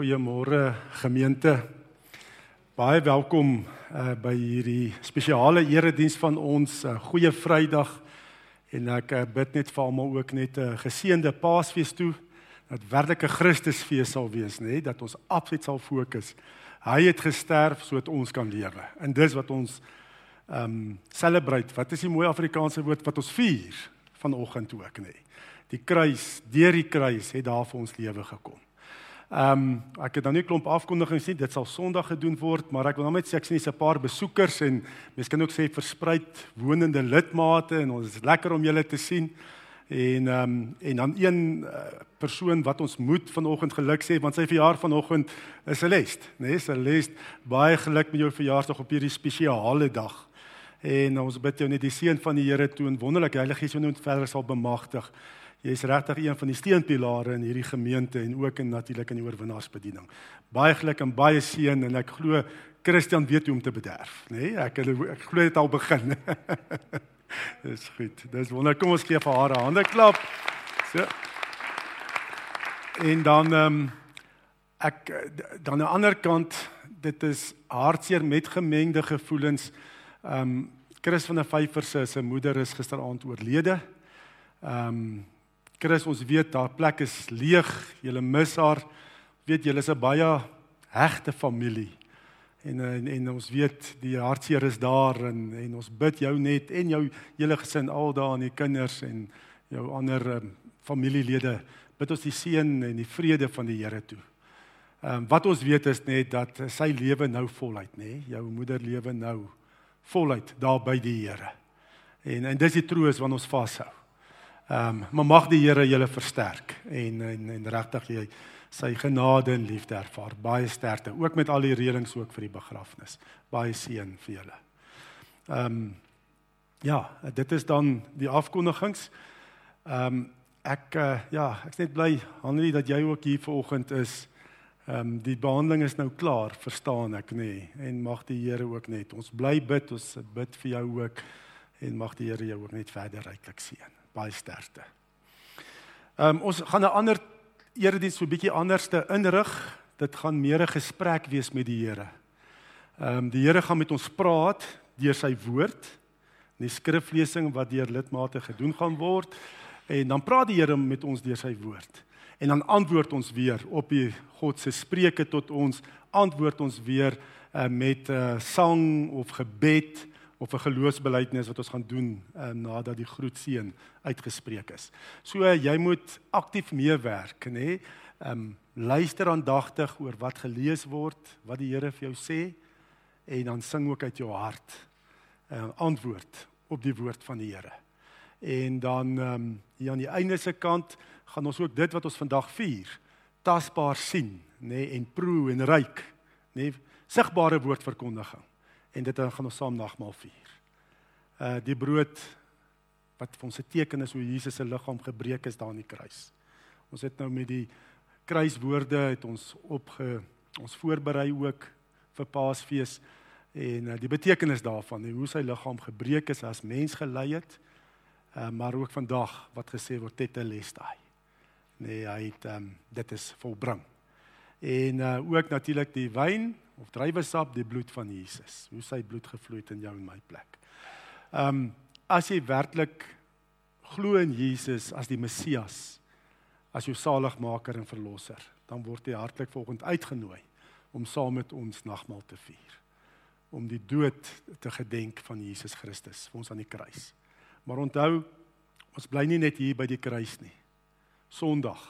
Goeiemôre gemeente. Baie welkom uh, by hierdie spesiale erediens van ons uh, Goeie Vrydag en ek uh, bid net vir almal ook net 'n uh, geseënde Paasfees toe dat werklike Christusfees sal wees, nê, nee? dat ons absoluut sal fokus. Hy het gesterf sodat ons kan lewe. En dis wat ons ehm um, celebrate. Wat is die mooi Afrikaanse woord wat ons vier vanoggend ook, nê? Nee? Die kruis, deur die kruis het daar vir ons lewe gekom. Ehm um, ek het nou nie klomp afkondigings nie. Dit sal Sondag gedoen word, maar ek wil net sê ek sien 'n paar besoekers en mense kan ook sê verspreid wonende lidmate en ons is lekker om julle te sien. En ehm um, en dan een uh, persoon wat ons moet vanoggend geluk sê want sy verjaar vanoggend is Celeste, né? Nee, Celeste, baie geluk met jou verjaarsdag op hierdie spesiale dag. En ons bid jou net die seën van die Here toe en wonderlik Heilige Gees jou net verder sal bemagtig. Jy's regtig een van die steunpilare in hierdie gemeente en ook in natuurlik in die oorwinnaarsbediening. Baie geluk en baie seën en ek glo Christian weet hoe om te bederf, nê? Nee, ek ek glo dit al begin. Dis goed. Dis wonderlik. Kom ons gee vir haar 'n hande klap. So. En dan ehm um, ek dan aan die ander kant dit is hartseer met gemengde gevoelens. Ehm um, Chris van der Vyver se se moeder is gisteraand oorlede. Ehm um, Chris, ons weet daar plek is leeg. Julle mis haar. Weet julle is 'n baie hegte familie. En, en en ons weet die hartseer is daar en en ons bid jou net en jou hele gesin al daar en die kinders en jou ander um, familielede bid ons die seën en die vrede van die Here toe. Ehm um, wat ons weet is net dat sy lewe nou voluit, nê? Jou moeder lewe nou voluit daar by die Here. En en dis die troos wat ons vashou. Ehm um, maar mag die Here julle versterk en en, en regtig jy sy genade en liefde ervaar. Baie sterkte ook met al die reëlings ook vir die begrafnis. Baie seën vir julle. Ehm um, ja, dit is dan die afkondigings. Ehm um, ek uh, ja, ek's net bly Hanlie dat jy ook hier vanoggend is. Ehm um, die behandeling is nou klaar, verstaan ek nê? Nee, en mag die Here ook net ons bly bid, ons bid vir jou ook en mag die Here jou ook net verder ryklik seën baie sterkte. Ehm um, ons gaan 'n ander erediens so 'n bietjie anderste inrig. Dit gaan meer 'n gesprek wees met die Here. Ehm um, die Here gaan met ons praat deur sy woord, die skriflesing wat deur lidmate gedoen gaan word en dan praat die Here met ons deur sy woord. En dan antwoord ons weer op die God se spreuke tot ons, antwoord ons weer uh, met 'n uh, sang of gebed of 'n geloofsbelijdenis wat ons gaan doen um, nadat die groetseën uitgespreek is. So jy moet aktief meewerk, nê? Nee? Ehm um, luister aandagtig oor wat gelees word, wat die Here vir jou sê en dan sing ook uit jou hart 'n uh, antwoord op die woord van die Here. En dan ehm um, hier aan die einde se kant gaan ons ook dit wat ons vandag vier tasbaar sien, nê, nee? en proe en ryk, nê, nee? sigbare woordverkondiging en dit gaan ons saam nagmaal vier. Uh die brood wat vir ons 'n teken is hoe Jesus se liggaam gebreek is daar aan die kruis. Ons het nou met die kruiswoorde het ons opge ons voorberei ook vir Paasfees en uh, die betekenis daarvan hoe sy liggaam gebreek is as mens gelei het. Uh maar ook vandag wat gesê word tetelestai. Nee, hy het um, dit is volbring. En uh ook natuurlik die wyn of druiwesap die bloed van Jesus. Hoe sy bloed gevloei het in jou en my plek. Ehm um, as jy werklik glo in Jesus as die Messias, as jou saligmaker en verlosser, dan word jy hartlik volgend uitgenooi om saam met ons nagmaal te vier. Om die dood te gedenk van Jesus Christus vir ons aan die kruis. Maar onthou, ons bly nie net hier by die kruis nie. Sondag.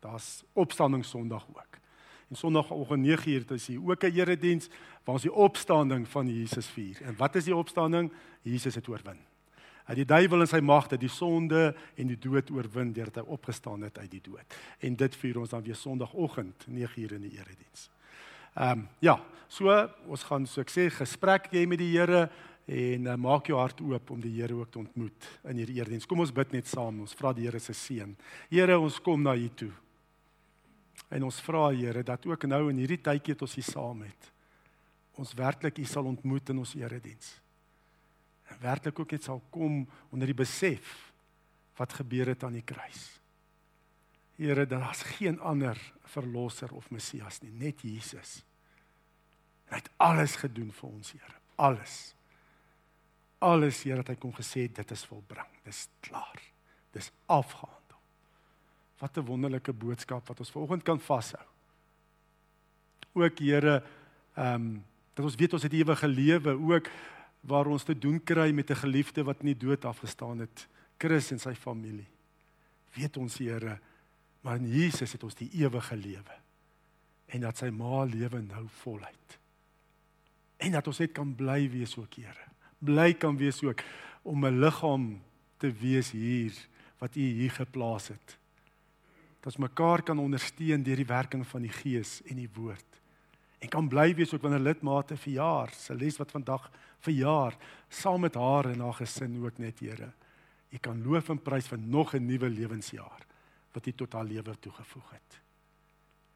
Daar's opstanding Sondag ook. En Sondagoggend 9uur is hier ook 'n erediens waar ons die opstanding van Jesus vier. En wat is die opstanding? Jesus het oorwin. Hy die duiwel en sy magte, die sonde en die dood oorwin deurdat hy opgestaan het uit die dood. En dit vier ons dan weer Sondagoggend 9uur in die erediens. Ehm um, ja, so ons gaan so ek sê gesprek jy met die Here en uh, maak jou hart oop om die Here ook te ontmoet in hierdie erediens. Kom ons bid net saam. Ons vra die Here se seën. Here, ons kom na U toe. En ons vra Here dat ook nou in hierdie tydjie wat ons hier saam het, ons werklik U sal ontmoet in ons erediens. En werklik ook net sal kom onder die besef wat gebeur het aan die kruis. Here, daar's geen ander verlosser of Messias nie, net Jesus. Hy het alles gedoen vir ons, Here. Alles. Alles, Here, wat hy kom gesê dit is volbring. Dis klaar. Dis afgehandel. Wat 'n wonderlike boodskap wat ons vanoggend kan vashou. Ook Here, ehm um, dat ons weet ons het ewige lewe, ook waar ons te doen kry met 'n geliefde wat nie dood afgestaan het, Chris en sy familie. Weet ons Here, maar in Jesus het ons die ewige lewe. En dat sy ma lewe nou voluit. En dat ons net kan bly wees ook Here. Bly kan wees ook om 'n liggaam te wees hier wat U hier geplaas het. Ons mekaar kan ondersteun deur die werking van die Gees en die Woord. En kan bly wees ook wanneer lidmate verjaar, Celeste wat vandag verjaar, saam met haar en haar gesin ook net Here. U kan loof en prys vir nog 'n nuwe lewensjaar wat U tot haar lewe toegevoeg het.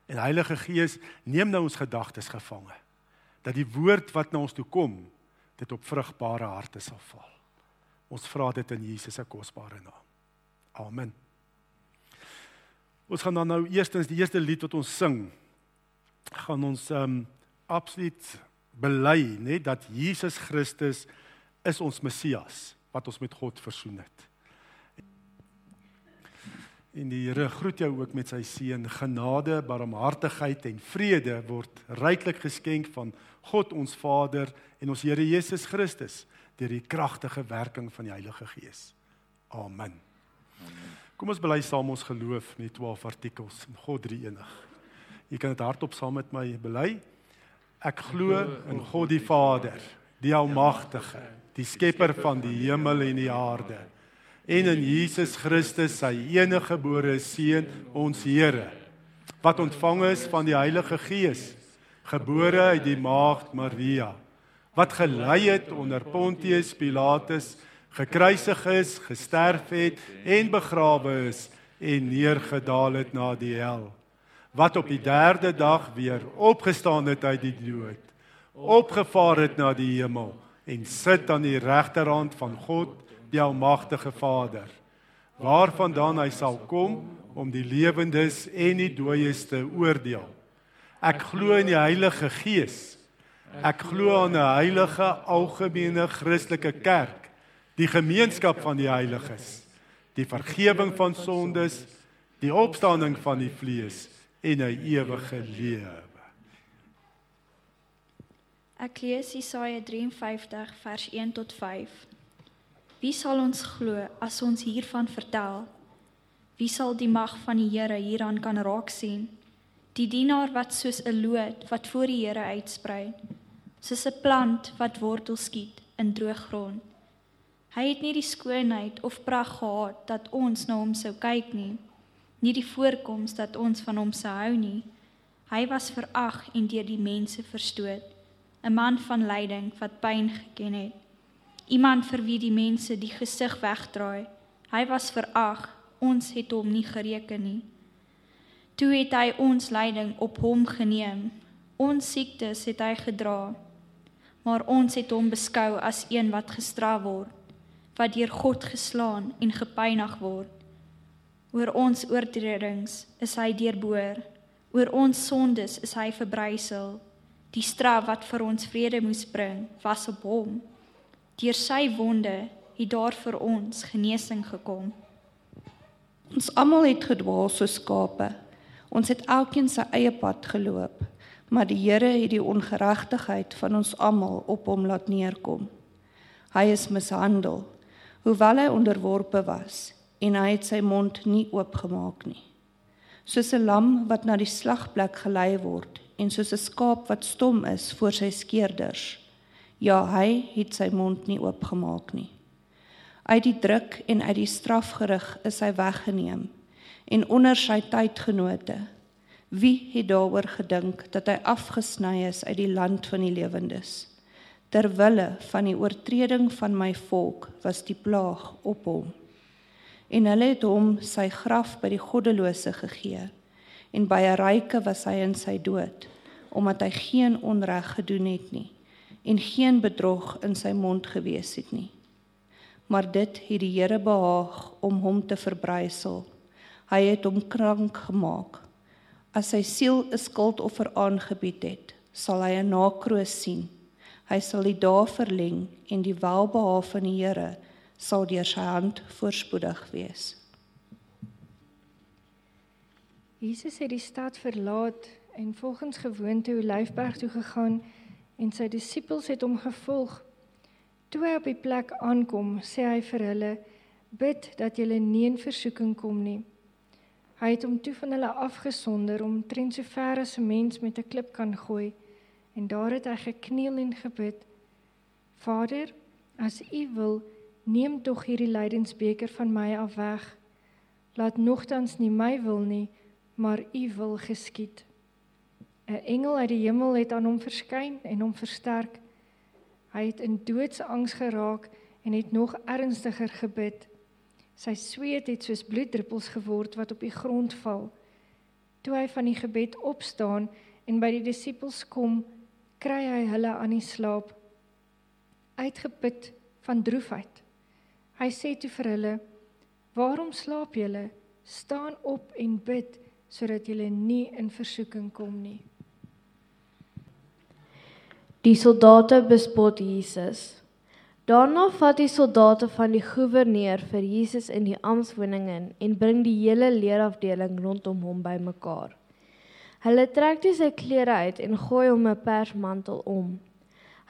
En Heilige Gees, neem nou ons gedagtes gevange dat die woord wat na ons toe kom, dit op vrugbare harte sal val. Ons vra dit in Jesus se kosbare naam. Amen. Ons gaan dan nou eerstens die eerste lied wat ons sing, gaan ons ehm um, absoluut bely, nê, dat Jesus Christus is ons Messias wat ons met God versoen het. En die Here groet jou ook met sy seën. Genade, barmhartigheid en vrede word ryklik geskenk van God ons Vader en ons Here Jesus Christus deur die kragtige werking van die Heilige Gees. Amen. Amen. Kom ons bely saam ons geloof met 12 artikels in God drie enig. Jy kan dit hardop saam met my bely. Ek glo in God die Vader, die Almagtige, die skepper van die hemel en die aarde, en in Jesus Christus, sy enige gebore seun, ons Here, wat ontvang is van die Heilige Gees, gebore uit die maagd Maria, wat gelei het onder Pontius Pilatus, gekruisig is, gesterf het en begrawe is en neergedaal het na die hel wat op die 3de dag weer opgestaan het uit die dood, opgevaar het na die hemel en sit aan die regterhand van God, die almagtige Vader, waarvandaan hy sal kom om die lewendes en die dooies te oordeel. Ek glo in die Heilige Gees. Ek glo aan 'n heilige algemene Christelike kerk, die gemeenskap van die heiliges, die vergifnis van sondes, die opstanding van die vlees en 'n ewige lewe. Ek lees Jesaja 53 vers 1 tot 5. Wie sal ons glo as ons hiervan vertel? Wie sal die mag van die Here hieraan kan raak sien? Die dienaar wat soos 'n loot wat voor die Here uitsprei, soos 'n plant wat wortel skiet in droë grond. Hy het nie die skoonheid of pragt gehad dat ons na hom sou kyk nie nie die voorkoms dat ons van hom se hou nie. Hy was verag en deur die mense verstoot, 'n man van lyding wat pyn geken het. Iemand vir wie die mense die gesig wegdraai. Hy was verag, ons het hom nie gereken nie. Toe het hy ons lyding op hom geneem. Ons siektes het hy gedra. Maar ons het hom beskou as een wat gestraf word, wat deur God geslaan en gepynig word Oor ons oortredings is hy deurboor. Oor ons sondes is hy verbrysel. Die straf wat vir ons vrede moes bring, was op hom. Deur sy wonde het daar vir ons genesing gekom. Ons almal het gedwaal soos skape. Ons het elkeen sy eie pad geloop, maar die Here het die ongeregtigheid van ons almal op hom laat neerkom. Hy is mishandel, hoewel hy onderworpe was en hy het sy mond nie oopgemaak nie. Soos 'n lam wat na die slagplek gelei word en soos 'n skaap wat stom is voor sy skeerders. Ja, hy het sy mond nie oopgemaak nie. Uit die druk en uit die strafgerig is hy weggeneem en onder sy tydgenote. Wie het daaroor gedink dat hy afgesny is uit die land van die lewendes? Ter wille van die oortreding van my volk was die plaag op hom en hulle het hom sy graf by die goddelose gegee en by 'n ryke was hy in sy dood omdat hy geen onreg gedoen het nie en geen bedrog in sy mond gewees het nie maar dit het die Here behaag om hom te verbrysel Hy het hom krank gemaak. As sy siel 'n skuldoffer aangebied het, sal hy 'n nakroos sien. Hy sal die dae verleng en die welbehae van die Here sal deur sy hand voorspoedig wees. Jesus het die stad verlaat en volgens gewoonte Olyfberg toe gegaan en sy disippels het hom gevolg. Toe hy op die plek aankom, sê hy vir hulle: "Bid dat julle nie in versoeking kom nie." Hy het hom toe van hulle afgesonder om trend so ver as 'n mens met 'n klip kan gooi en daar het hy gekniel en gebid: "Vader, as U wil, neem tog hierdie lydensbeker van my af weg. Laat nogtans nie my wil nie, maar U wil geskied." 'n Engel uit die hemel het aan hom verskyn en hom versterk. Hy het in doodsangs geraak en het nog ernstiger gebid. Sy sweet het soos bloeddruppels geword wat op die grond val. Toe hy van die gebed opstaan en by die disippels kom, kry hy hulle aan die slaap, uitgeput van droefheid. Hy sê toe vir hulle: "Waarom slaap julle? Staan op en bid sodat julle nie in versoeking kom nie." Die soldate bespot Jesus. Daarna vat die soldate van die goewerneur vir Jesus in die amptswoning in en bring die hele leerafdeling rondom hom bymekaar. Hulle trek toe sy klere uit en gooi hom 'n persmantel om.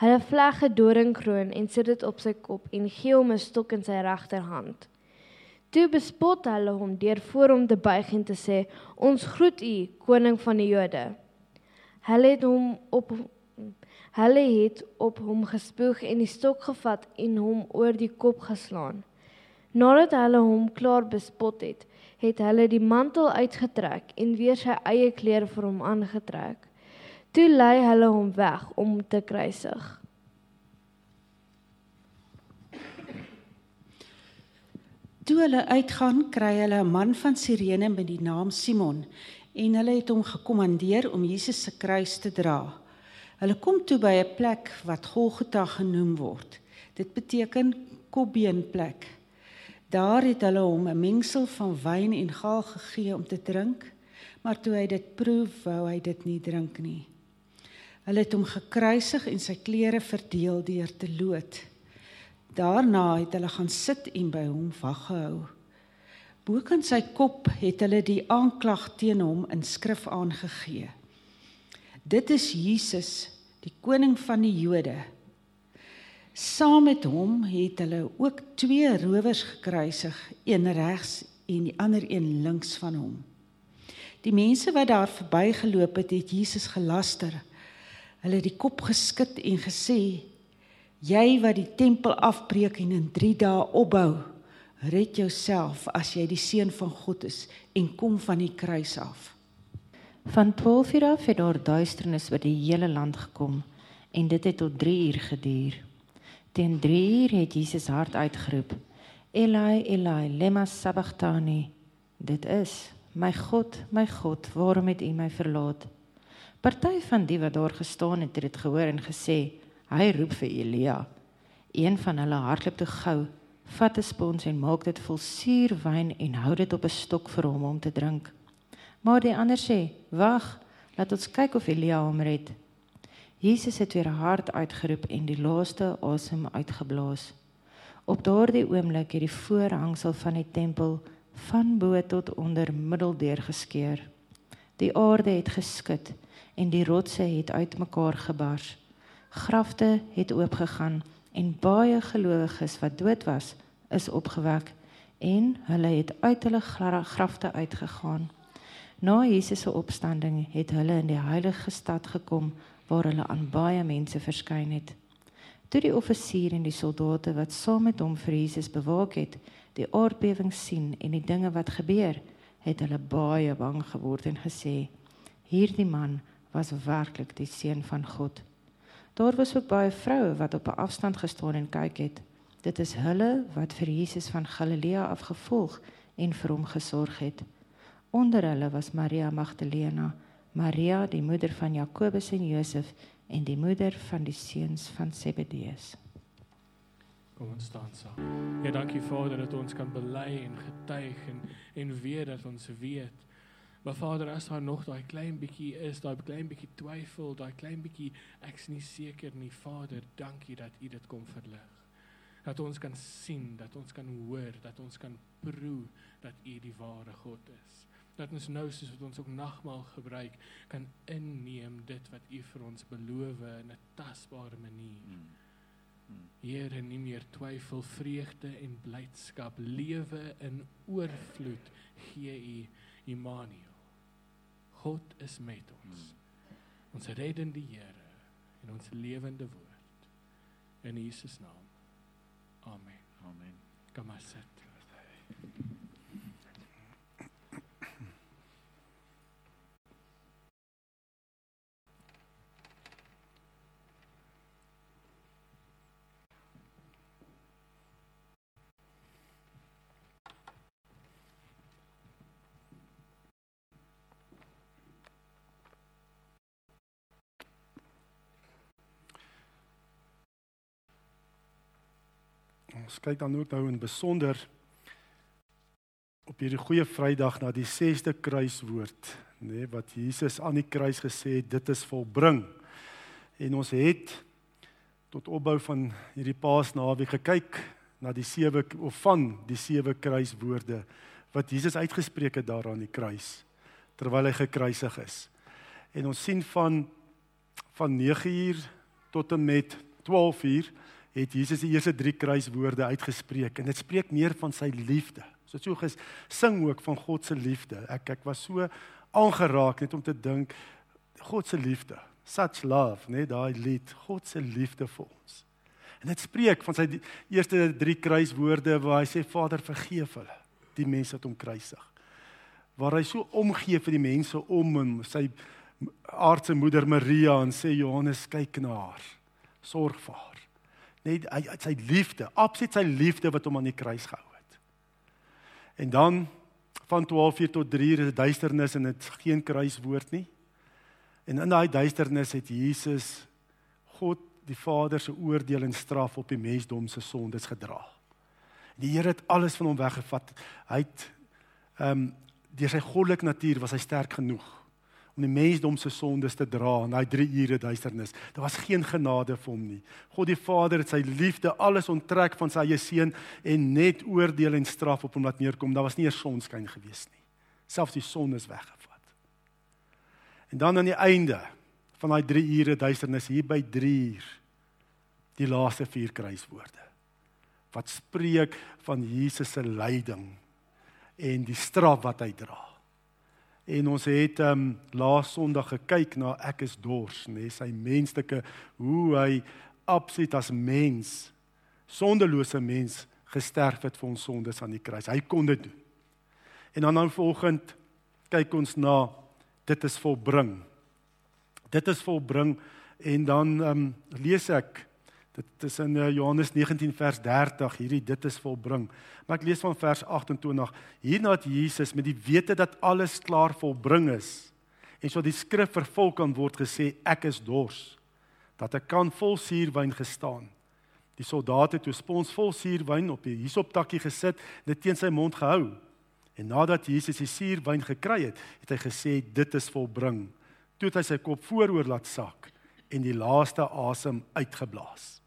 Hulle vleg 'n doringkroon en sit dit op sy kop en gee hom 'n stok in sy regterhand. Toe bespot hulle hom deur voor hom te buig en te sê: "Ons groet u, koning van die Jode." Hulle het hom op Hulle het op hom gespoeg en die stok gevat en hom oor die kop geslaan. Nadat hulle hom klaar bespot het, het hulle die mantel uitgetrek en weer sy eie klere vir hom aangetrek. Toe lei hulle hom weg om te kruisig. Toe hulle uitgaan, kry hulle 'n man van Sirene met die naam Simon en hulle het hom gekommandeer om Jesus se kruis te dra. Hulle kom toe by 'n plek wat Golgotha genoem word. Dit beteken kopbeenplek. Daar het hulle hom 'n mengsel van wyn en gaal gegee om te drink, maar toe hy dit proe, wou hy dit nie drink nie. Hulle het hom gekruisig en sy klere verdeel deur te lood. Daarna het hulle gaan sit en by hom waggehou. Bokant sy kop het hulle die aanklag teen hom in skrif aangegee. Dit is Jesus, die koning van die Jode. Saam met hom het hulle ook twee rowers gekruisig, een regs en die ander een links van hom. Die mense wat daar verbygeloop het, het Jesus gelaster. Hulle het die kop geskit en gesê: "Jy wat die tempel afbreek en in 3 dae opbou, red jouself as jy die seun van God is en kom van die kruis af." Van 12 uur af het daar duisternis oor die hele land gekom en dit het tot 3 uur geduur. Teen 3 uur het Jesus hard uitgeroep: Elai, Elai, lema sabachthani. Dit is: My God, my God, waarom het U my verlaat? Party van die wat daar gestaan het, het dit gehoor en gesê: Hy roep vir Elia. Een van hulle hardloop toe gou, vat 'n spons en maak dit vol suurwyn en hou dit op 'n stok vir hom om te drink. Maar die ander sê: "Wag, laat ons kyk of Elia hom red." Jesus het weer hard uitgeroep en die laaste asem uitgeblaas. Op daardie oomblik het die voorhangsel van die tempel van bo tot onder middeldeur geskeur. Die aarde het geskud en die rotse het uitmekaar gebars. Grafte het oopgegaan en baie gelowiges wat dood was, is opgewek en hulle het uit hulle grafte uitgegaan. Na Jesus se opstanding het hulle in die heilige stad gekom waar hulle aan baie mense verskyn het. Toe die offisier en die soldate wat saam met hom vir Jesus bewaak het, die aardbewing sien en die dinge wat gebeur, het hulle baie bang geword en gesê: "Hierdie man was werklik die seun van God." Daar was ook baie vroue wat op 'n afstand gestaan en kyk het. Dit is hulle wat vir Jesus van Galilea af gevolg en vir hom gesorg het. Onder hulle was Maria Magdalena, Maria die moeder van Jakobus en Josef en die moeder van die seuns van Zebedeus. Kom ons staan saam. Ja, dankie Vader dat ons kan bely en getuig en en weet dat ons weet. Maar Vader, as daar nog daai klein bietjie is, daai klein bietjie twyfel, daai klein bietjie ek's nie seker nie, Vader, dankie dat U dit kom verlig. Dat ons kan sien, dat ons kan hoor, dat ons kan proe dat U die ware God is. Dat ons nou soos wat ons ook nagmaal gebruik, kan inneem dit wat U vir ons beloof in 'n tasbare manier. Hmm. Here, nie meer twyfel, vreugde en blydskap, lewe in oorvloed gee U Immanuel. God is met ons. Ons reddende Here en ons lewende woord. In Jesus naam. Amen. Amen. Kom maar sit. Ons kyk dan ook nou in besonder op hierdie goeie Vrydag na die 6de kruiswoord, nê, nee, wat Jesus aan die kruis gesê het, dit is volbring. En ons het tot opbou van hierdie Paasnaweek gekyk na die sewe of van die sewe kruiswoorde wat Jesus uitgespreek het daar aan die kruis terwyl hy gekruisig is. En ons sien van van 9uur tot en met 12uur het Jesus die eerste 3 kruiswoorde uitgespreek en dit spreek meer van sy liefde. So so gesing ook van God se liefde. Ek ek was so aangeraak net om te dink God se liefde. Such love, nee, daai lied, God se liefde vir ons. En dit spreek van sy eerste 3 kruiswoorde waar hy sê Vader vergeef hulle, die mense wat hom kruisig. Waar hy so omgee vir die mense om hom, sy aardse moeder Maria en sê Johannes kyk na haar. Sorg vir haar net hy sy liefde, absoluut sy liefde wat hom aan die kruis gehou het. En dan van 12:00 tot 3:00 is duisternis en dit geen kruiswoord nie. En in daai duisternis het Jesus God die Vader se oordeel en straf op die mensdom se sondes gedra. Die Here het alles van hom weggevat. Hy het ehm um, deur sy goddelike natuur was hy sterk genoeg om die mensdom se sondes te dra in daai 3 ure duisternis. Daar was geen genade vir hom nie. God die Vader het sy liefde alles onttrek van sy eie seun en net oordeel en straf op hom laat neerkom. Daar was nie eers sonskyn gewees nie. Selfs die son is weggevat. En dan aan die einde van daai 3 ure duisternis hier by 3 uur die laaste vier kruiswoorde wat spreek van Jesus se lyding en die straf wat hy dra. En ons het ehm um, laas Sondag gekyk na ek is dors, nê, nee, sy menslike hoe hy absoluut as mens, sondelose mens gesterf het vir ons sondes aan die kruis. Hy kon dit doen. En dan nou volgend kyk ons na dit is volbring. Dit is volbring en dan ehm um, lees ek Dit is in eh, Johannes 19 vers 30 hierdie dit is volbring. Maar ek lees van vers 28. Hierna het Jesus met die wete dat alles klaar volbring is en so die skrif vervul kan word gesê ek is dors dat ek kan vol suurwyn gestaan. Die soldate het 'n spons vol suurwyn op die hisoptakkie gesit en dit teen sy mond gehou. En nadat Jesus die suurwyn gekry het, het hy gesê dit is volbring. Toe het hy sy kop vooroor laat sak en die laaste asem uitgeblaas.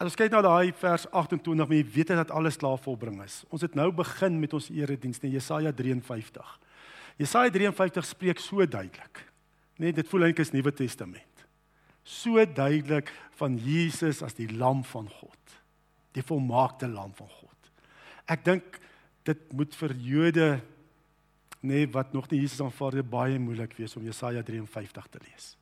En ons kyk na daai vers 28, maar jy weet dat alles klaar volbring is. Ons het nou begin met ons erediens in Jesaja 53. Jesaja 53 spreek so duidelik. Net dit voel eintlik is Nuwe Testament. So duidelik van Jesus as die lam van God. Die volmaakte lam van God. Ek dink dit moet vir Jode nee wat nog nie Jesus aanvaar het baie moeilik wees om Jesaja 53 te lees.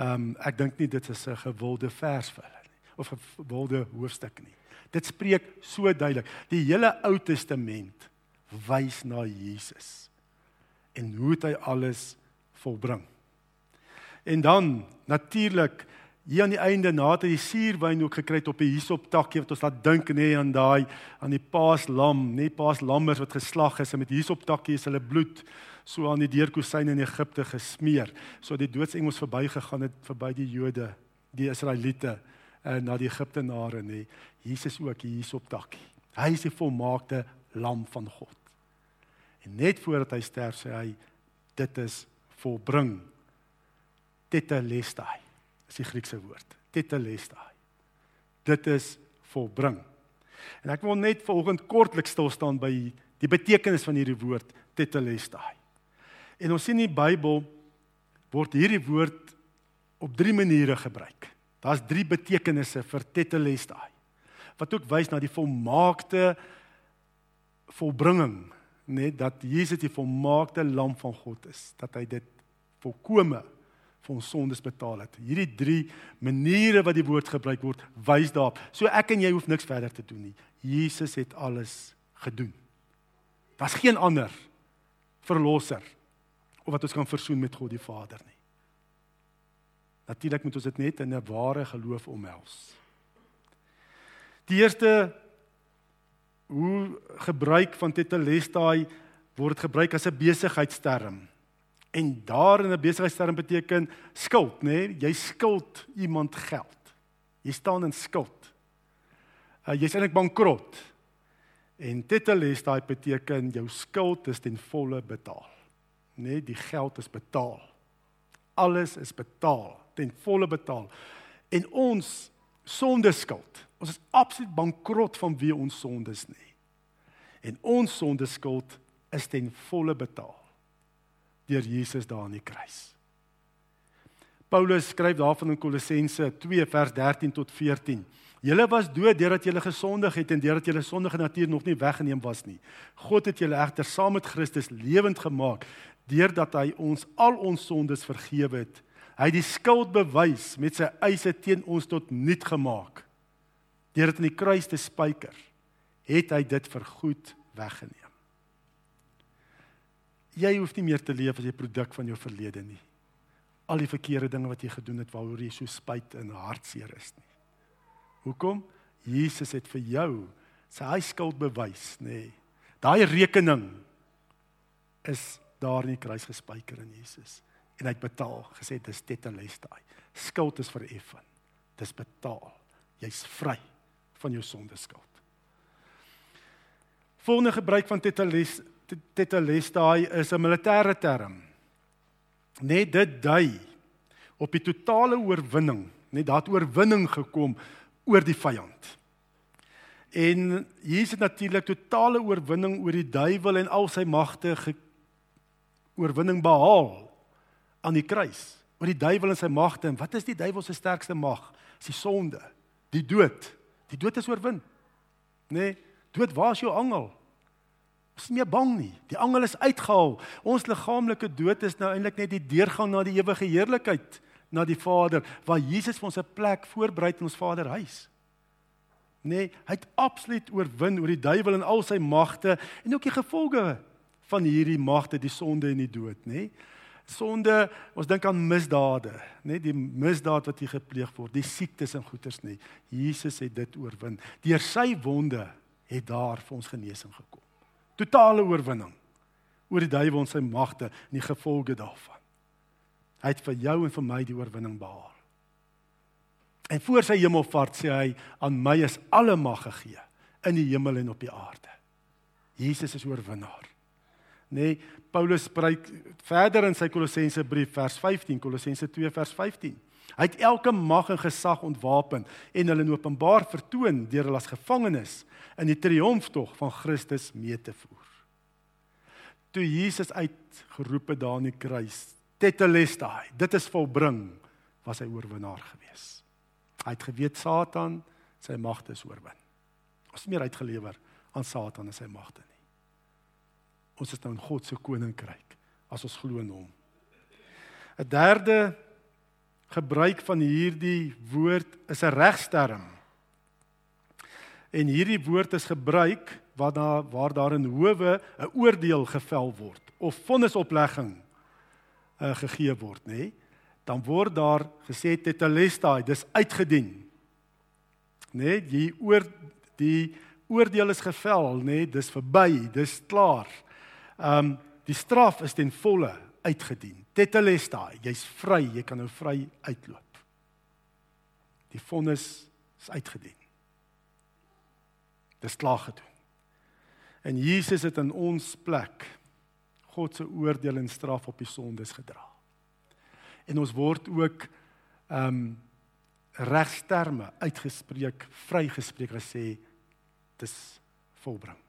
Ehm um, ek dink nie dit is 'n gewilde vers vir hulle of 'n gewilde hoofstuk nie. Dit spreek so duidelik. Die hele Ou Testament wys na Jesus en hoe hy alles volbring. En dan natuurlik hier aan die einde nadat hy die suurwyn ook gekry het op 'n hisop takkie wat ons laat dink nê aan daai aan die paaslam, nê paaslammers wat geslag is en met hisop takkie is hulle bloed so aan die deurkosyn in Egipte gesmeer. So die doodsengels verbygegaan het verby die Jode, die Israeliete uh, na die Egiptenare nê. Jesus ook hier op dakkie. Hy is die volmaakte lam van God. En net voordat hy sterf sê hy dit is volbring. Tetelestai is die Griekse woord. Tetelestai. Dit is volbring. En ek wil net vanoggend kortliks stil staan by die betekenis van hierdie woord tetelestai. En ons sien in die Bybel word hierdie woord op drie maniere gebruik. Daar's drie betekenisse vir tetelestai. Wat ook wys na die volmaakte volbringing, net dat Jesus die volmaakte lam van God is, dat hy dit volkome vir ons sondes betaal het. Hierdie drie maniere wat die woord gebruik word, wys daarop. So ek en jy hoef niks verder te doen nie. Jesus het alles gedoen. Daar's geen ander verlosser of wat ons kan versoen met God die Vader nie. Natuurlik moet ons dit net in 'n ware geloof omhels. Die eerste hoe gebruik van tetelestai word gebruik as 'n besigheidsterm. En daar in 'n besigheidsterm beteken skuld, nê? Nee? Jy skuld iemand geld. Jy staan in skuld. Uh, Jy's eintlik bankrot. En tetelestai beteken jou skuld is ten volle betaal. Nê, nee, die geld is betaal. Alles is betaal, ten volle betaal. En ons sondeskuld. Ons is absoluut bankrot van wie ons sondes nie. En ons sondeskuld is ten volle betaal deur Jesus daar aan die kruis. Paulus skryf daarvan in Kolossense 2 vers 13 tot 14. Julle was dood deurdat julle gesondig het en deurdat julle sondige natuur nog nie weggeneem was nie. God het julle egter saam met Christus lewend gemaak deurdat hy ons al ons sondes vergewe het. Hy het die skuld bewys met sy eise teen ons tot niet gemaak. Deur dit in die kruis te spyker, het hy dit vir goed weggeneem jy hoef nie meer te leef as 'n produk van jou verlede nie. Al die verkeerde dinge wat jy gedoen het waaroor jy so spyt en hartseer is nie. Hoekom? Jesus het vir jou sy hy skuld bewys, nê. Daai rekening is daar in die kruis gespyker in Jesus en hy het betaal, gesê dis tetelestai. Skuld is vereffen. Dis betaal. Jy's vry van jou sondeskuld. Volgende gebruik van teteles tetelestai is 'n militêre term. Net dit dui op die totale oorwinning, net daad oorwinning gekom oor die vyand. En hier is natuurlik totale oorwinning oor die duiwel en al sy magte oorwinning behaal aan die kruis. Oor die duiwel en sy magte en wat is die duiwel se sterkste mag? Dis die sonde, die dood. Die dood is oorwin. Nee, dood, waar is jou angel? Ons is nie meer bang nie. Die angel is uitgehaal. Ons liggaamlike dood is nou eintlik net die deurgang na die ewige heerlikheid, na die Vader, waar Jesus vir ons 'n plek voorberei in ons Vader huis. Nee, hy het absoluut oorwin oor die duiwel en al sy magte en ook die gevolge van hierdie magte, die sonde en die dood, nê? Nee? Sonde, ons dink aan misdade, nê, die misdaad wat hier gepleeg word, die siektes en goeters nie. Jesus het dit oorwin. Deur sy wonde het daar vir ons genesing gekom. Totale oorwinning oor die duiwel en sy magte en die gevolge daarvan. Hy het vir jou en vir my die oorwinning behaal. En voor sy hemelvaart sê hy aan my is alle mag gegee in die hemel en op die aarde. Jesus is oorwinnaar. Nee, Paulus spreek verder in sy Kolossense brief vers 15, Kolossense 2 vers 15. Hy het elke mag en gesag ontwapen en hulle in openbaar vertoon deur hulle as gevangenes in die triomftog van Christus mee te voer. Toe Jesus uitgeroep het daar in die kruis, tetelestai, dit is volbring, was hy oorwinnaar gewees. Hy het geweet Satan sy magte is oorwin. Ons meer uitgelewer aan Satan en sy magte nie. Ons is nou in God se koninkryk as ons glo in hom. 'n Derde gebruik van hierdie woord is 'n regsterm. En hierdie woord is gebruik waar daar waar daar in howe 'n oordeel gevel word of vonnisoplegging uh, gegee word, nê? Nee? Dan word daar gesê tetelestai, dis uitgedien. Nê? Nee? Die oor die oordeel is gevel, nê? Nee? Dis verby, dis klaar. Ehm um, die straf is ten volle uitgedien. Tetelestai, jy's vry, jy kan nou vry uitloop. Die vonnis is uitgedien. Dis klaar gedoen. En Jesus het in ons plek God se oordeel en straf op die sondes gedra. En ons word ook ehm um, regsterme uitgespreek, vrygespreek gesê dis volbring.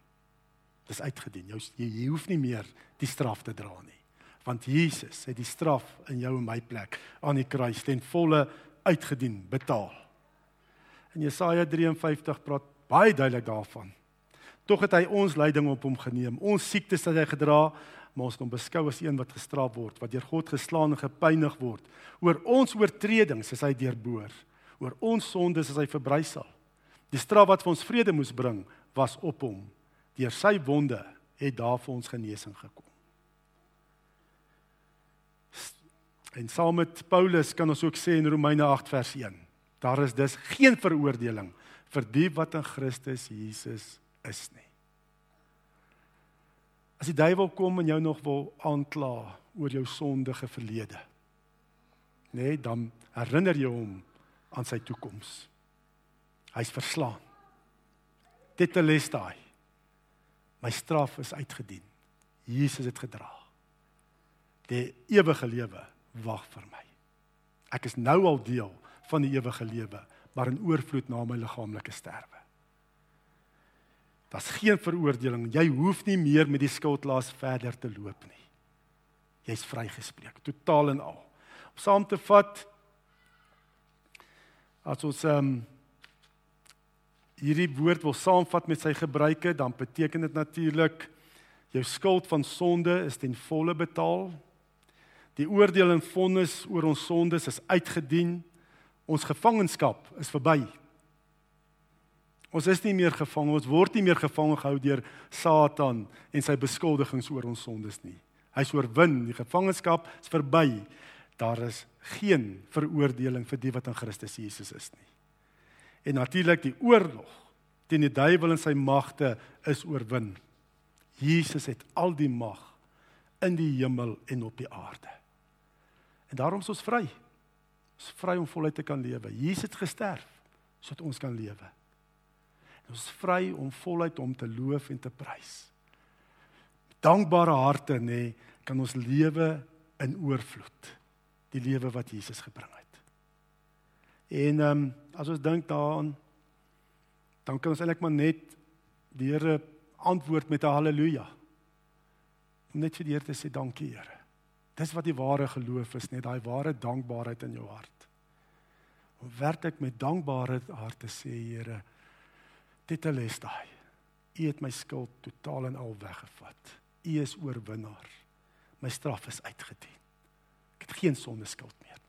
Dis uitgedien. Jy, jy, jy hoef nie meer die straf te dra nie. Want Jesus het die straf in jou en my plek aan die kruis ten volle uitgedien, betaal. En Jesaja 53 praat baie duidelik daarvan. Tog het hy ons lyding op hom geneem. Ons siektes het hy gedra, maar ons kom beskou as een wat gestraf word, wat deur God geslaan en gepynig word. Oor ons oortredings is hy deurboor. Oor ons sondes is hy verbrysel. Die straf wat vir ons vrede moes bring, was op hom. Deur sy wonde het daar vir ons genesing gekom. En saam met Paulus kan ons ook sê in Romeine 8 vers 1, daar is dus geen veroordeling vir die wat in Christus Jesus is nie. As die duiwel kom en jou nog wil aankla oor jou sondige verlede, nê, nee, dan herinner jy hom aan sy toekoms. Hy's verslaan. Dit les daai. My straf is uitgedien. Jesus het gedra. Die ewige lewe wag vir my. Ek is nou al deel van die ewige lewe, maar in oorvloed na my liggaamlike sterwe. Daar's geen veroordeling. Jy hoef nie meer met die skuldlas verder te loop nie. Jy's vrygespreek, totaal en al. Om saam te vat as ons ehm um, hierdie woord wil saamvat met sy gebruike, dan beteken dit natuurlik jou skuld van sonde is ten volle betaal. Die oordeel en vonnis oor ons sondes is uitgedien. Ons gevangenskap is verby. Ons is nie meer gevang, ons word nie meer gevang gehou deur Satan en sy beskuldigings oor ons sondes nie. Hy's oorwin, die gevangenskap is verby. Daar is geen veroordeling vir die wat in Christus Jesus is nie. En natuurlik die oorlog teen die duiwel en sy magte is oorwin. Jesus het al die mag in die hemel en op die aarde. En daarom is ons vry. Ons is vry om voluit te kan lewe. Jesus het gesterf sodat ons kan lewe. En ons is vry om voluit hom te loof en te prys. Dankbare harte nê, kan ons lewe in oorvloed. Die lewe wat Jesus gebring het. En ehm um, as ons dink daaraan dan kan ons eintlik maar net die Here antwoord met 'n haleluja. Net vir die Here te sê dankie Here. Dis wat die ware geloof is, net daai ware dankbaarheid in jou hart. Om werklik met dankbare hart te sê, Here, dit is daai. U het my skuld totaal en al weggevat. U is oorwinnaar. My straf is uitgedien. Ek het geen sonde skuld meer.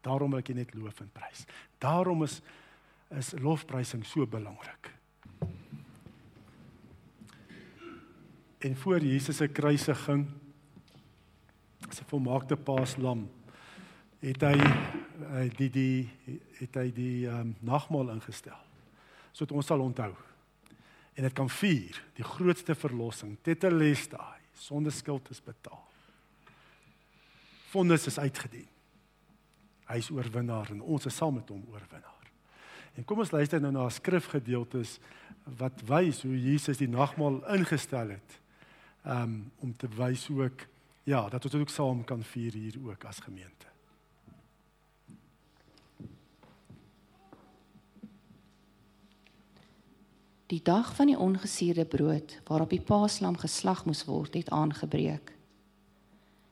Daarom wil ek net loof en prys. Daarom is is lofprysing so belangrik. En voor Jesus se kruisiging 'n volmaakte paaslam het hy eh, die die het hy die um, nagmaal ingestel sodat ons sal onthou en dit kan vier die grootste verlossing tetelestai sonder skuld is betaal vonnis is uitgedien hy is oorwinnaar en ons is saam met hom oorwinnaar en kom ons luister nou na 'n skrifgedeeltes wat wys hoe Jesus die nagmaal ingestel het um, om te wys ook ja, dat ons ook saam kan vier hier ook as gemeente. Die dag van die ongesuurde brood waarop die paaslam geslag moes word, het aangebreek.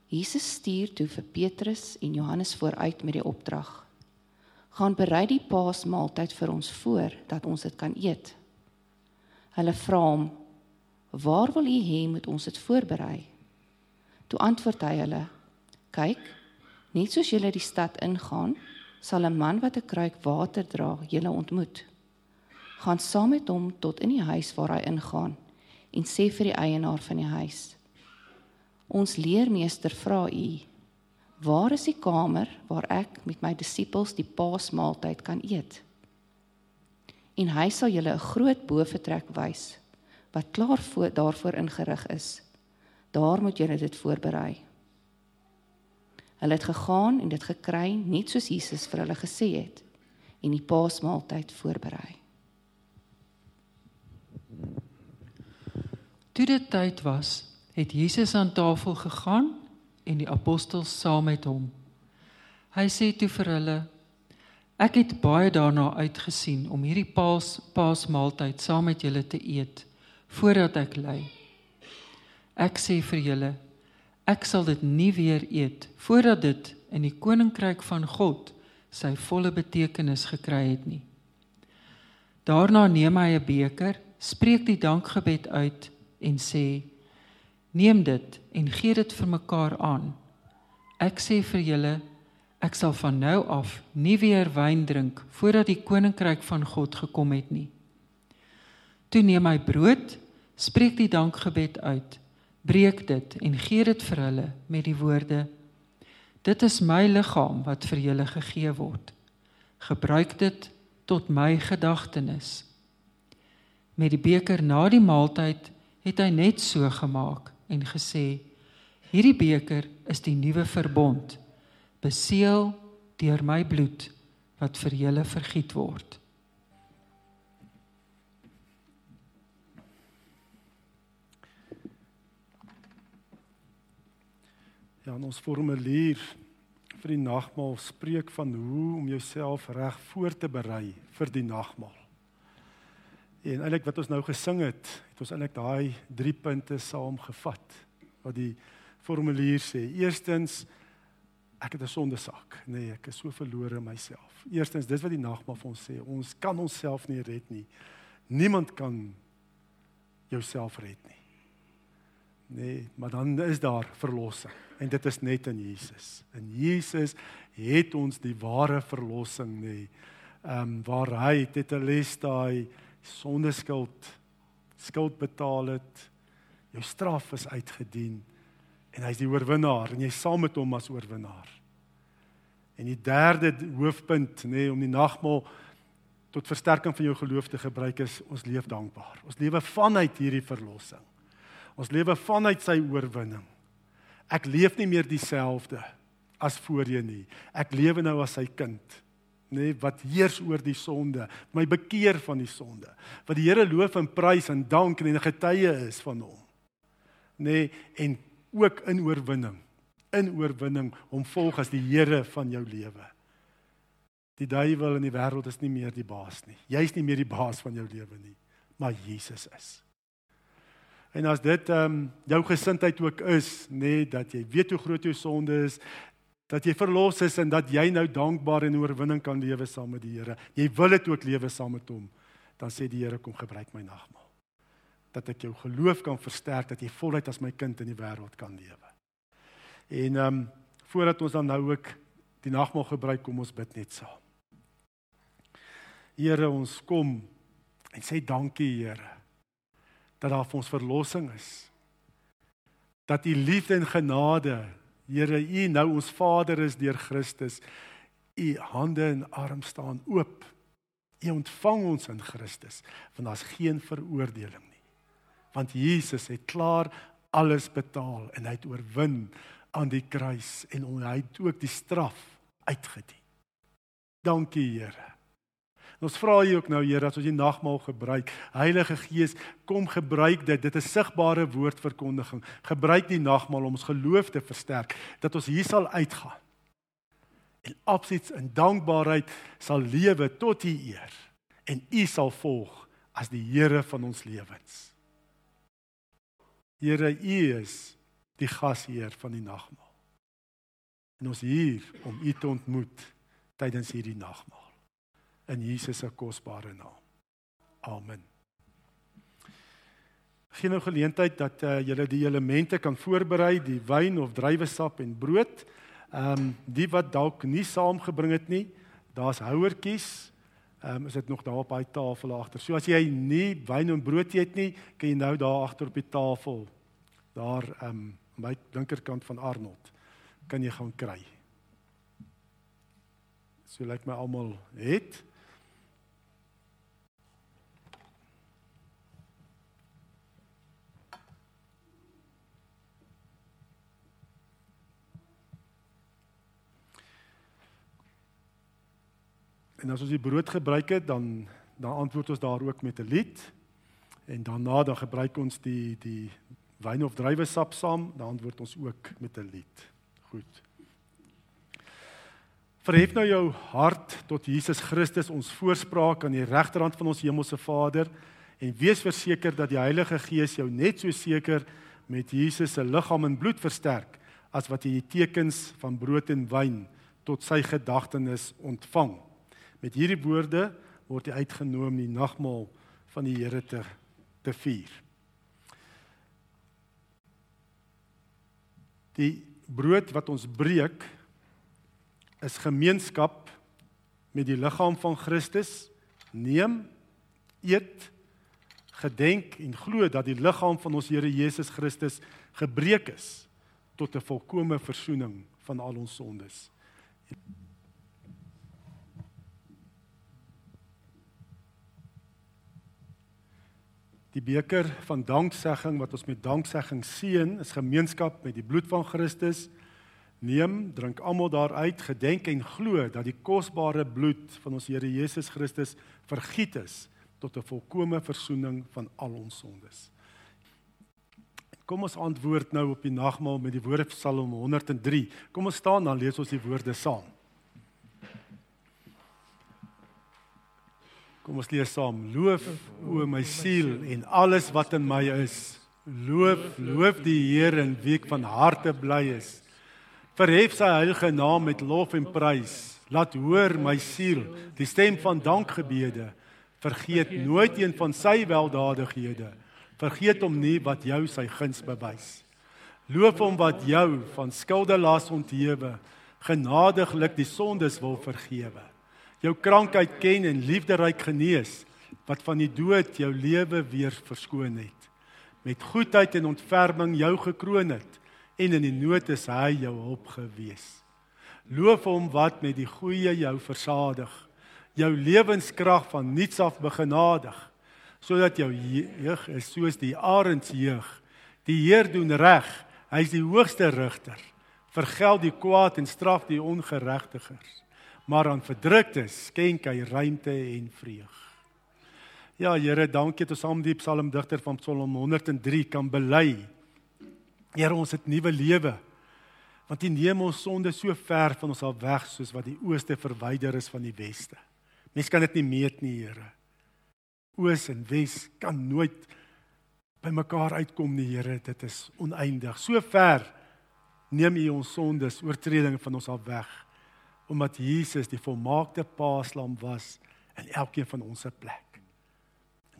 Jesus stuur toe vir Petrus en Johannes vooruit met die opdrag: "Gaan berei die paasmaaltyd vir ons voor dat ons dit kan eet." Hulle vra hom: "Waar wil u hê moet ons dit voorberei?" Toe antwoord hy hulle: "Kyk, net soos julle die stad ingaan, sal 'n man wat 'n kruik water dra julle ontmoet. Gaan saam met hom tot in die huis waar hy ingaan en sê vir die eienaar van die huis: Ons leermeester vra u: Waar is die kamer waar ek met my disippels die Paasmaaltyd kan eet? En hy sal julle 'n groot boefretrek wys wat klaar voor daarvoor ingerig is." Daar moet julle dit voorberei. Hulle het gegaan en dit gekry net soos Jesus vir hulle gesê het. en die Paasmaaltyd voorberei. Toe dit tyd was, het Jesus aan tafel gegaan en die apostels saam met hom. Hy sê toe vir hulle: Ek het baie daarna uitgesien om hierdie Paas Paasmaaltyd saam met julle te eet voordat ek ly. Ek sê vir julle, ek sal dit nie weer eet voordat dit in die koninkryk van God sy volle betekenis gekry het nie. Daarna neem hy 'n beker, spreek die dankgebed uit en sê: Neem dit en gee dit vir mekaar aan. Ek sê vir julle, ek sal van nou af nie weer wyn drink voordat die koninkryk van God gekom het nie. Toe neem hy brood, spreek die dankgebed uit, breek dit en gee dit vir hulle met die woorde: Dit is my liggaam wat vir julle gegee word. Gebruik dit tot my gedagtenis. Met die beker na die maaltyd het hy net so gemaak en gesê: Hierdie beker is die nuwe verbond, beseël deur my bloed wat vir julle vergiet word. Ja, ons formulier vir die nagmaal spreek van hoe om jouself reg voor te berei vir die nagmaal. En eintlik wat ons nou gesing het, het ons eintlik daai drie punte saamgevat wat die formulier sê. Eerstens ek het 'n sondesak. Nee, ek is so verlore myself. Eerstens, dis wat die nagmaal vir ons sê. Ons kan onsself nie red nie. Niemand kan jouself red nie. Nee, maar dan is daar verlossing en dit is net in Jesus. In Jesus het ons die ware verlossing. Nee. Ehm um, waar hy het 'n les daai sondeskuld skuld betaal het. Jou straf is uitgedien en hy's die oorwinnaar en jy saam met hom as oorwinnaar. En die derde hoofpunt nê nee, om die nagmaal tot versterking van jou geloof te gebruik is ons leef dankbaar. Ons lewe vanuit hierdie verlossing. Ons lewe vanuit sy oorwinning. Ek leef nie meer dieselfde as voorheen nie. Ek lewe nou as sy kind, nê, nee, wat heers oor die sonde, my bekeer van die sonde. Wat die Here loof en prys en dank en 'n getuie is van hom. Nê, nee, en ook in oorwinning. In oorwinning om volg as die Here van jou lewe. Die duiwel in die wêreld is nie meer die baas nie. Jy's nie meer die baas van jou lewe nie, maar Jesus is. En as dit ehm um, jou gesindheid ook is, nê, nee, dat jy weet hoe groot jou sonde is, dat jy verlos is en dat jy nou dankbaar en oorwinning kan lewe saam met die Here. Jy wil dit ook lewe saam met hom. Dan sê die Here kom gebruik my nagmaal. Dat ek jou geloof kan versterk dat jy voluit as my kind in die wêreld kan lewe. En ehm um, voordat ons dan nou ook die nagmaal gebruik, kom ons bid net saam. Here, ons kom en sê dankie, Here dat daar vir ons verlossing is. Dat u liefde en genade, Here, u nou ons Vader is deur Christus. U hande en arm staan oop. U ontvang ons in Christus, want daar's geen veroordeling nie. Want Jesus het klaar alles betaal en hy het oorwin aan die kruis en hy het ook die straf uitgedien. Dankie Here. En ons vra U ook nou Here as ons die nagmaal gebruik. Heilige Gees, kom gebruik dit. Dit is sigbare woordverkondiging. Gebruik die nagmaal om ons geloof te versterk dat ons hier sal uitgaan. En absoluut in dankbaarheid sal lewe tot U eer en U sal volg as die Here van ons lewens. Here, U is die gasheer van die nagmaal. En ons hier om U te ontmoet tydens hierdie nagmaal in Jesus se kosbare naam. Amen. Geen nou geleentheid dat uh, julle die elemente kan voorberei, die wyn of druiwesap en brood. Ehm um, die wat dalk nie saamgebring het nie, daar's houertjies. Ehm um, is dit nog daar op daai tafel agter. So as jy nie wyn en brood eet nie, kan jy nou daar agter op die tafel daar ehm um, by linkerkant van Arnold kan jy gaan kry. So lyk like my almal het En as ons die brood gebruik het, dan dan antwoord ons daar ook met 'n lied. En daarna dan gebruik ons die die wyn of druiwesap saam, dan antwoord ons ook met 'n lied. Goed. Verhef nou jou hart tot Jesus Christus ons voorspraak aan die regterhand van ons hemelse Vader en wees verseker dat die Heilige Gees jou net so seker met Jesus se liggaam en bloed versterk as wat jy die tekens van brood en wyn tot sy gedagtenis ontvang. Met hierdie woorde word jy uitgenooi om die nagmaal van die Here te te vier. Die brood wat ons breek is gemeenskap met die liggaam van Christus. Neem, eet, gedenk en glo dat die liggaam van ons Here Jesus Christus gebreek is tot 'n volkomme verzoening van al ons sondes. Die beker van danksegging wat ons met danksegging seën, is gemeenskap met die bloed van Christus. Neem, drink almal daaruit, gedenk en glo dat die kosbare bloed van ons Here Jesus Christus vergiet is tot 'n volkomme verzoening van al ons sondes. Kom ons antwoord nou op die nagmaal met die woorde van Psalm 103. Kom ons staan dan lees ons die woorde saam. Kom ons lees saam. Loof o my siel en alles wat in my is. Loof, loof die Here en wie ek van harte bly is. Verhef sy heilige naam met lof en prys. Laat hoor my siel die stem van dankgebede. Vergeet nooit een van sy weldadighede. Vergeet hom nie wat jou sy guns bewys. Loof hom wat jou van skulde las onthewe. Genadiglik die sondes wil vergewe jou krankheid ken en liefderyk genees wat van die dood jou lewe weer verskoon het. Met goedheid en ontferming jou gekroon het en in die nood is hy jou hulp gewees. Loof hom wat met die goeie jou versadig jou lewenskrag van niets af begenadig sodat jou jeug is soos die arends jeug. Die Heer doen reg hy is die hoogste rigter vergeld die kwaad en straf die ongeregtiges maar aan verdruktes skenk hy ruimte en vreug. Ja, Here, dankie dat ons saam die psalmdigter van Psalm 103 kan bely. Here, ons het nuwe lewe. Want U neem ons sonde so ver van ons af weg soos wat die ooste verwyder is van die weste. Mens kan dit nie meet nie, Here. Oos en wes kan nooit by mekaar uitkom nie, Here. Dit is oneindig. So ver neem U ons sondes, oortredinge van ons af weg omdat Jesus die volmaakte paaslam was in elkeen van ons se plek.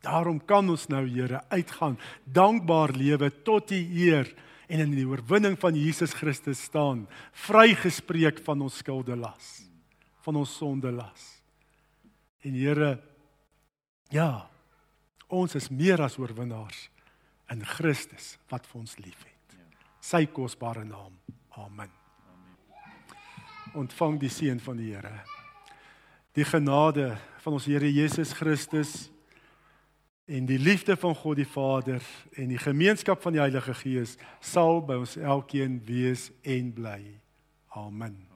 Daarom kan ons nou Here uitgaan, dankbaar lewe tot U eer en in die oorwinning van Jesus Christus staan, vrygespreek van ons skuldelas, van ons sondelas. En Here, ja, ons is meer as oorwinnaars in Christus wat vir ons liefhet. Sy kosbare naam. Amen ontvang die seën van die Here. Die genade van ons Here Jesus Christus en die liefde van God die Vader en die gemeenskap van die Heilige Gees sal by ons elkeen wees en bly. Amen.